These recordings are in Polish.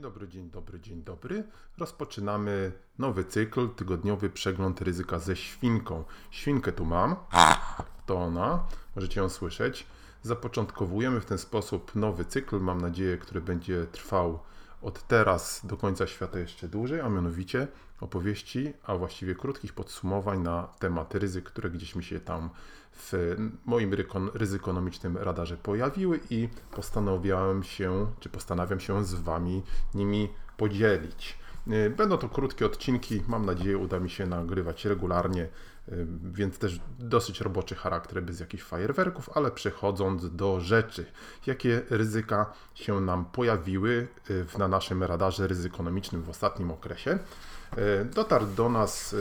Dzień dobry, dzień dobry, dzień dobry. Rozpoczynamy nowy cykl, tygodniowy przegląd ryzyka ze świnką. Świnkę tu mam, to ona, możecie ją słyszeć. Zapoczątkowujemy w ten sposób nowy cykl, mam nadzieję, który będzie trwał od teraz do końca świata jeszcze dłużej, a mianowicie opowieści, a właściwie krótkich podsumowań na temat ryzyk, które gdzieś mi się tam w moim ryzykonomicznym radarze pojawiły i postanowiłem się, czy postanawiam się z Wami nimi podzielić. Y, będą to krótkie odcinki, mam nadzieję uda mi się nagrywać regularnie, więc też dosyć roboczy charakter bez jakichś fajerwerków, ale przechodząc do rzeczy, jakie ryzyka się nam pojawiły y, na naszym radarze ryzykonomicznym w ostatnim okresie. Dotarł do nas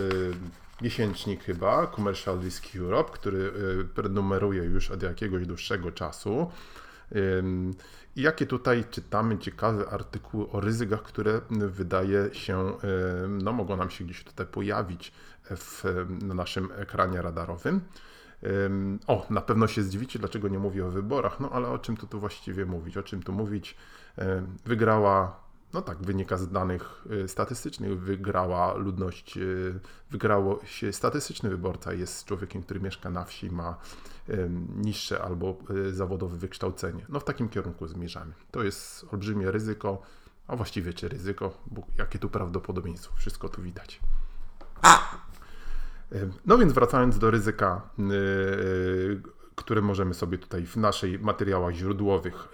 miesięcznik chyba, Commercial Risk Europe, który prenumeruje już od jakiegoś dłuższego czasu. I jakie tutaj czytamy ciekawe artykuły o ryzykach, które wydaje się, no mogą nam się gdzieś tutaj pojawić w, na naszym ekranie radarowym. O, na pewno się zdziwicie, dlaczego nie mówię o wyborach, no ale o czym tu, tu właściwie mówić? O czym tu mówić? Wygrała no tak, wynika z danych y, statystycznych, wygrała ludność, y, wygrało się statystyczny wyborca, jest człowiekiem, który mieszka na wsi, ma niższe albo y, zawodowe wykształcenie. No w takim kierunku zmierzamy. To jest olbrzymie ryzyko, a właściwie czy ryzyko, bo jakie tu prawdopodobieństwo, wszystko tu widać. No więc wracając do ryzyka, które możemy sobie tutaj w naszych materiałach źródłowych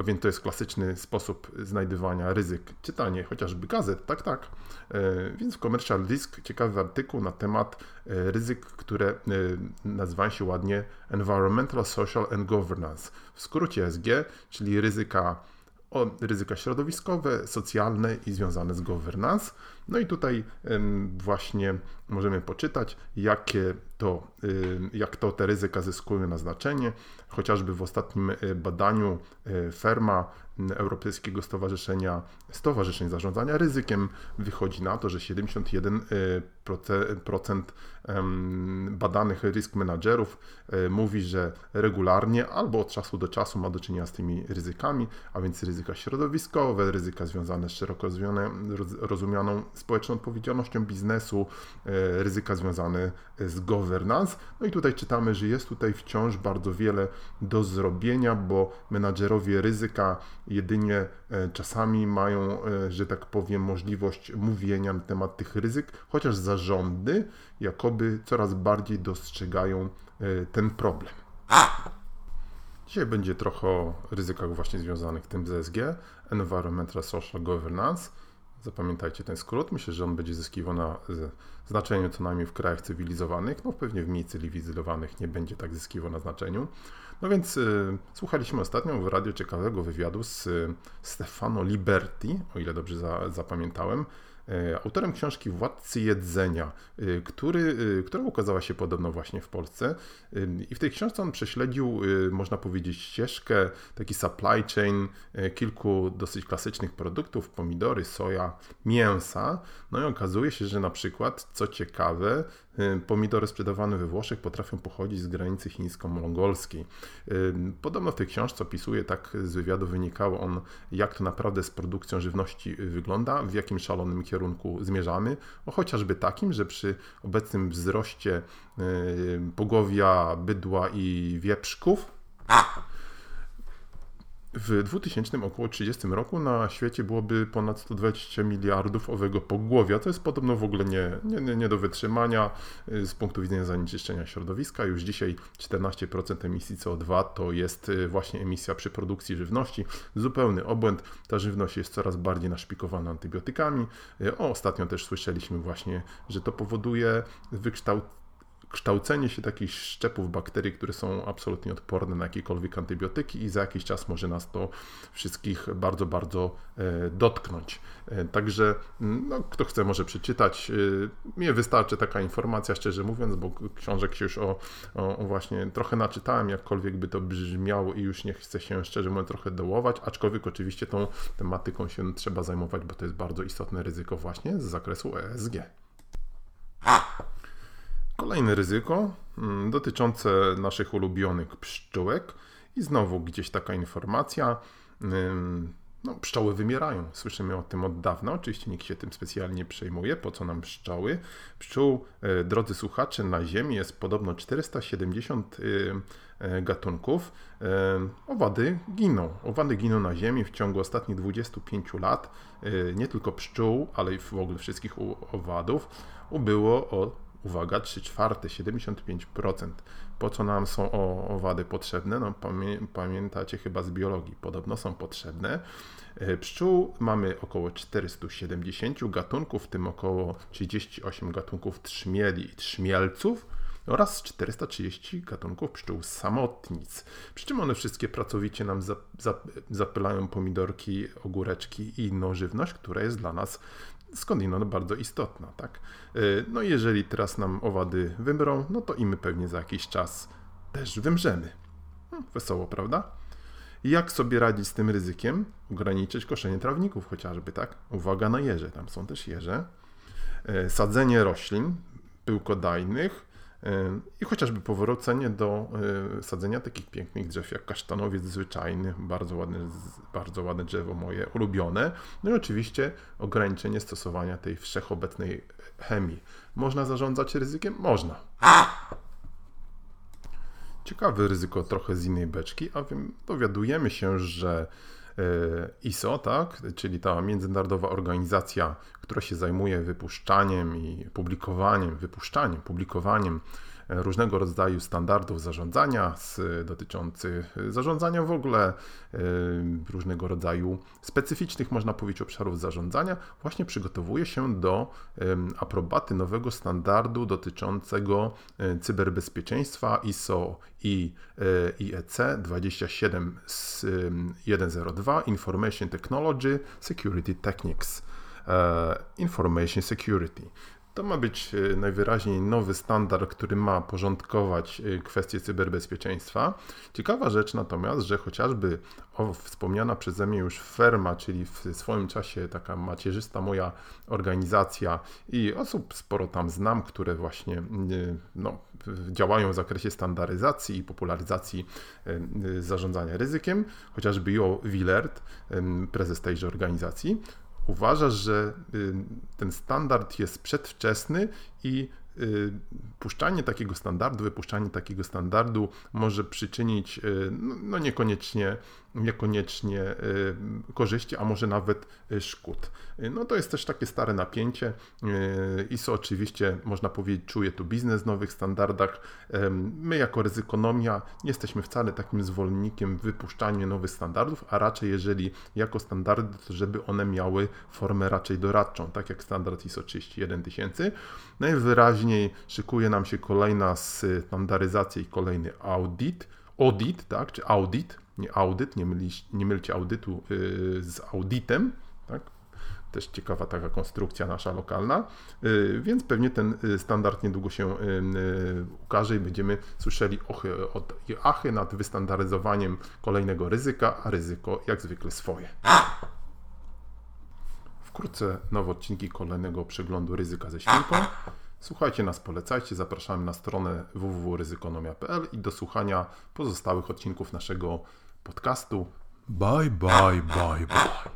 a więc to jest klasyczny sposób znajdywania ryzyk. Czytanie chociażby gazet, tak, tak. E, więc w Commercial Risk ciekawy artykuł na temat e, ryzyk, które e, nazywają się ładnie Environmental, Social and Governance. W skrócie SG, czyli ryzyka ryzyka środowiskowe, socjalne i związane z governance. No i tutaj właśnie możemy poczytać, jakie to, jak to te ryzyka zyskują na znaczenie. Chociażby w ostatnim e, badaniu e, Ferma Europejskiego Stowarzyszenia Stowarzyszeń Zarządzania Ryzykiem wychodzi na to, że 71% badanych risk managerów e, mówi, że regularnie albo od czasu do czasu ma do czynienia z tymi ryzykami, a więc ryzyka środowiskowe, ryzyka związane z szeroko rozumianą społeczną odpowiedzialnością biznesu, ryzyka związane z governance. No i tutaj czytamy, że jest tutaj wciąż bardzo wiele do zrobienia, bo menadżerowie ryzyka jedynie e, czasami mają, e, że tak powiem, możliwość mówienia na temat tych ryzyk, chociaż zarządy jakoby coraz bardziej dostrzegają e, ten problem. Dzisiaj będzie trochę o ryzykach właśnie związanych tym z ESG, Environmental Social Governance. Zapamiętajcie ten skrót. Myślę, że on będzie zyskiwał na znaczeniu co najmniej w krajach cywilizowanych. No pewnie w mniej cywilizowanych nie będzie tak zyskiwał na znaczeniu. No więc y, słuchaliśmy ostatnio w radiu ciekawego wywiadu z y, Stefano Liberti, o ile dobrze za, zapamiętałem, autorem książki Władcy Jedzenia, y, który, y, która ukazała się podobno właśnie w Polsce. I w tej książce on prześledził, można powiedzieć, ścieżkę, taki supply chain kilku dosyć klasycznych produktów, pomidory, soja, mięsa. No i okazuje się, że na przykład, co ciekawe, pomidory sprzedawane we Włoszech potrafią pochodzić z granicy chińsko-mongolskiej. Podobno w tej książce opisuje, tak z wywiadu wynikało on, jak to naprawdę z produkcją żywności wygląda, w jakim szalonym kierunku zmierzamy, o chociażby takim, że przy obecnym wzroście y, pogłowia bydła i wieprzków, w 2000 około 30 roku na świecie byłoby ponad 120 miliardów owego pogłowia. To jest podobno w ogóle nie, nie, nie do wytrzymania y, z punktu widzenia zanieczyszczenia środowiska. Już dzisiaj 14% emisji CO2 to jest y, właśnie emisja przy produkcji żywności. Zupełny obłęd. Ta żywność jest coraz bardziej naszpikowana antybiotykami. Y, o, ostatnio też słyszeliśmy właśnie, że to powoduje wykształcenie kształcenie się takich szczepów bakterii, które są absolutnie odporne na jakiekolwiek antybiotyki i za jakiś czas może nas to wszystkich bardzo, bardzo e, dotknąć. E, także mm, no, kto chce może przeczytać. Mnie wystarczy taka informacja, szczerze mówiąc, bo książek się już o, o, właśnie trochę naczytałem, jakkolwiek by to brzmiało i już nie chcę się szczerze mówiąc trochę dołować, aczkolwiek oczywiście tą tematyką się trzeba zajmować, bo to jest bardzo istotne ryzyko właśnie z zakresu ESG. Kolejne ryzyko mm, dotyczące naszych ulubionych pszczółek i znowu gdzieś taka informacja. No, pszczoły wymierają. Słyszymy o tym od dawna. Oczywiście nikt się tym specjalnie nie przejmuje. Po co nam pszczoły? Pszczół, e, drodzy słuchacze, na Ziemi jest podobno 470 e, e, gatunków. Owady giną. Owady giną na Ziemi w ciągu ostatnich 25 lat. Nie tylko pszczół, ale i w ogóle wszystkich owadów ubyło o uwaga, 3 czwarte, 75%. Po co nam są owady potrzebne? No, pamiętacie chyba z biologii, podobno są potrzebne. E, pszczół mamy około 470 gatunków, w tym około 38 gatunków trzmieli i trzmielców oraz 430 gatunków pszczół samotnic. Przy czym one wszystkie pracowicie nam zapylają pomidorki, ogóreczki i inną żywność, która jest dla nas skądinąd bardzo istotna, tak? Y, no jeżeli teraz nam owady wymrą, no to i my pewnie za jakiś czas też wymrzemy. Hmm, wesoło, prawda? Jak sobie radzić z tym ryzykiem? Ograniczyć koszenie trawników chociażby, tak? Uwaga na jeże, tam są też jeże. Y, sadzenie roślin pyłkodajnych, i chociażby powrócenie do e, sadzenia takich pięknych drzew jak kasztanowiec zwyczajny, bardzo ładne, bardzo ładne drzewo moje ulubione. No i oczywiście ograniczenie stosowania tej wszechobecnej chemii. Można zarządzać ryzykiem? Można. Ciekawe ryzyko trochę z innej beczki, a dowiadujemy się, że ISO, tak, czyli ta międzynarodowa organizacja, która się zajmuje wypuszczaniem i publikowaniem, wypuszczaniem, publikowaniem różnego rodzaju standardów zarządzania dotyczących zarządzania w ogóle, y, różnego rodzaju specyficznych, można powiedzieć, obszarów zarządzania, właśnie przygotowuje się do aprobaty nowego standardu dotyczącego y, cyberbezpieczeństwa ISO i IEC 27102 Information Technology Security Techniques. E, Information Security. To ma być e, najwyraźniej nowy standard, który ma porządkować e, kwestie cyberbezpieczeństwa. Ciekawa rzecz natomiast, że chociażby o, wspomniana przeze mnie już firma, czyli w swoim czasie taka macierzysta moja organizacja i osób sporo tam znam, które właśnie e, no, działają w zakresie standaryzacji i popularyzacji zarządzania ryzykiem, chociażby Jo Willert, prezes tejże organizacji, uważa, że y, ten standard jest przedwczesny i puszczanie takiego standardu, wypuszczanie takiego standardu może przyczynić y, no, no niekoniecznie niekoniecznie y, korzyści, a może nawet y, szkód. Y, no to jest też takie stare napięcie. ISO oczywiście, można powiedzieć, czuje tu biznes w nowych standardach. My jako ryzykonomia nie jesteśmy wcale takim zwolennikiem wypuszczania nowych standardów, a raczej jeżeli jako standardy, to żeby one miały formę raczej doradczą, tak jak standard ISO 31000. Najwyraźniej szykuje nam się kolejna standaryzacja i kolejny audit, audit, tak, czy audit, nie audyt, nie, myli, nie mylcie audytu y, z auditem, tak? Też ciekawa taka konstrukcja nasza lokalna, y, więc pewnie ten y, standard niedługo się ukaże i będziemy słyszeli ochy od achy nad wystandaryzowaniem kolejnego ryzyka, a ryzyko jak zwykle swoje. Wkrótce nowe odcinki kolejnego przeglądu ryzyka ze świnką. Słuchajcie nas, polecajcie, zapraszamy na stronę www.ryzykonomia.pl i do słuchania pozostałych odcinków naszego podcastu. Bye, bye, bye, bye.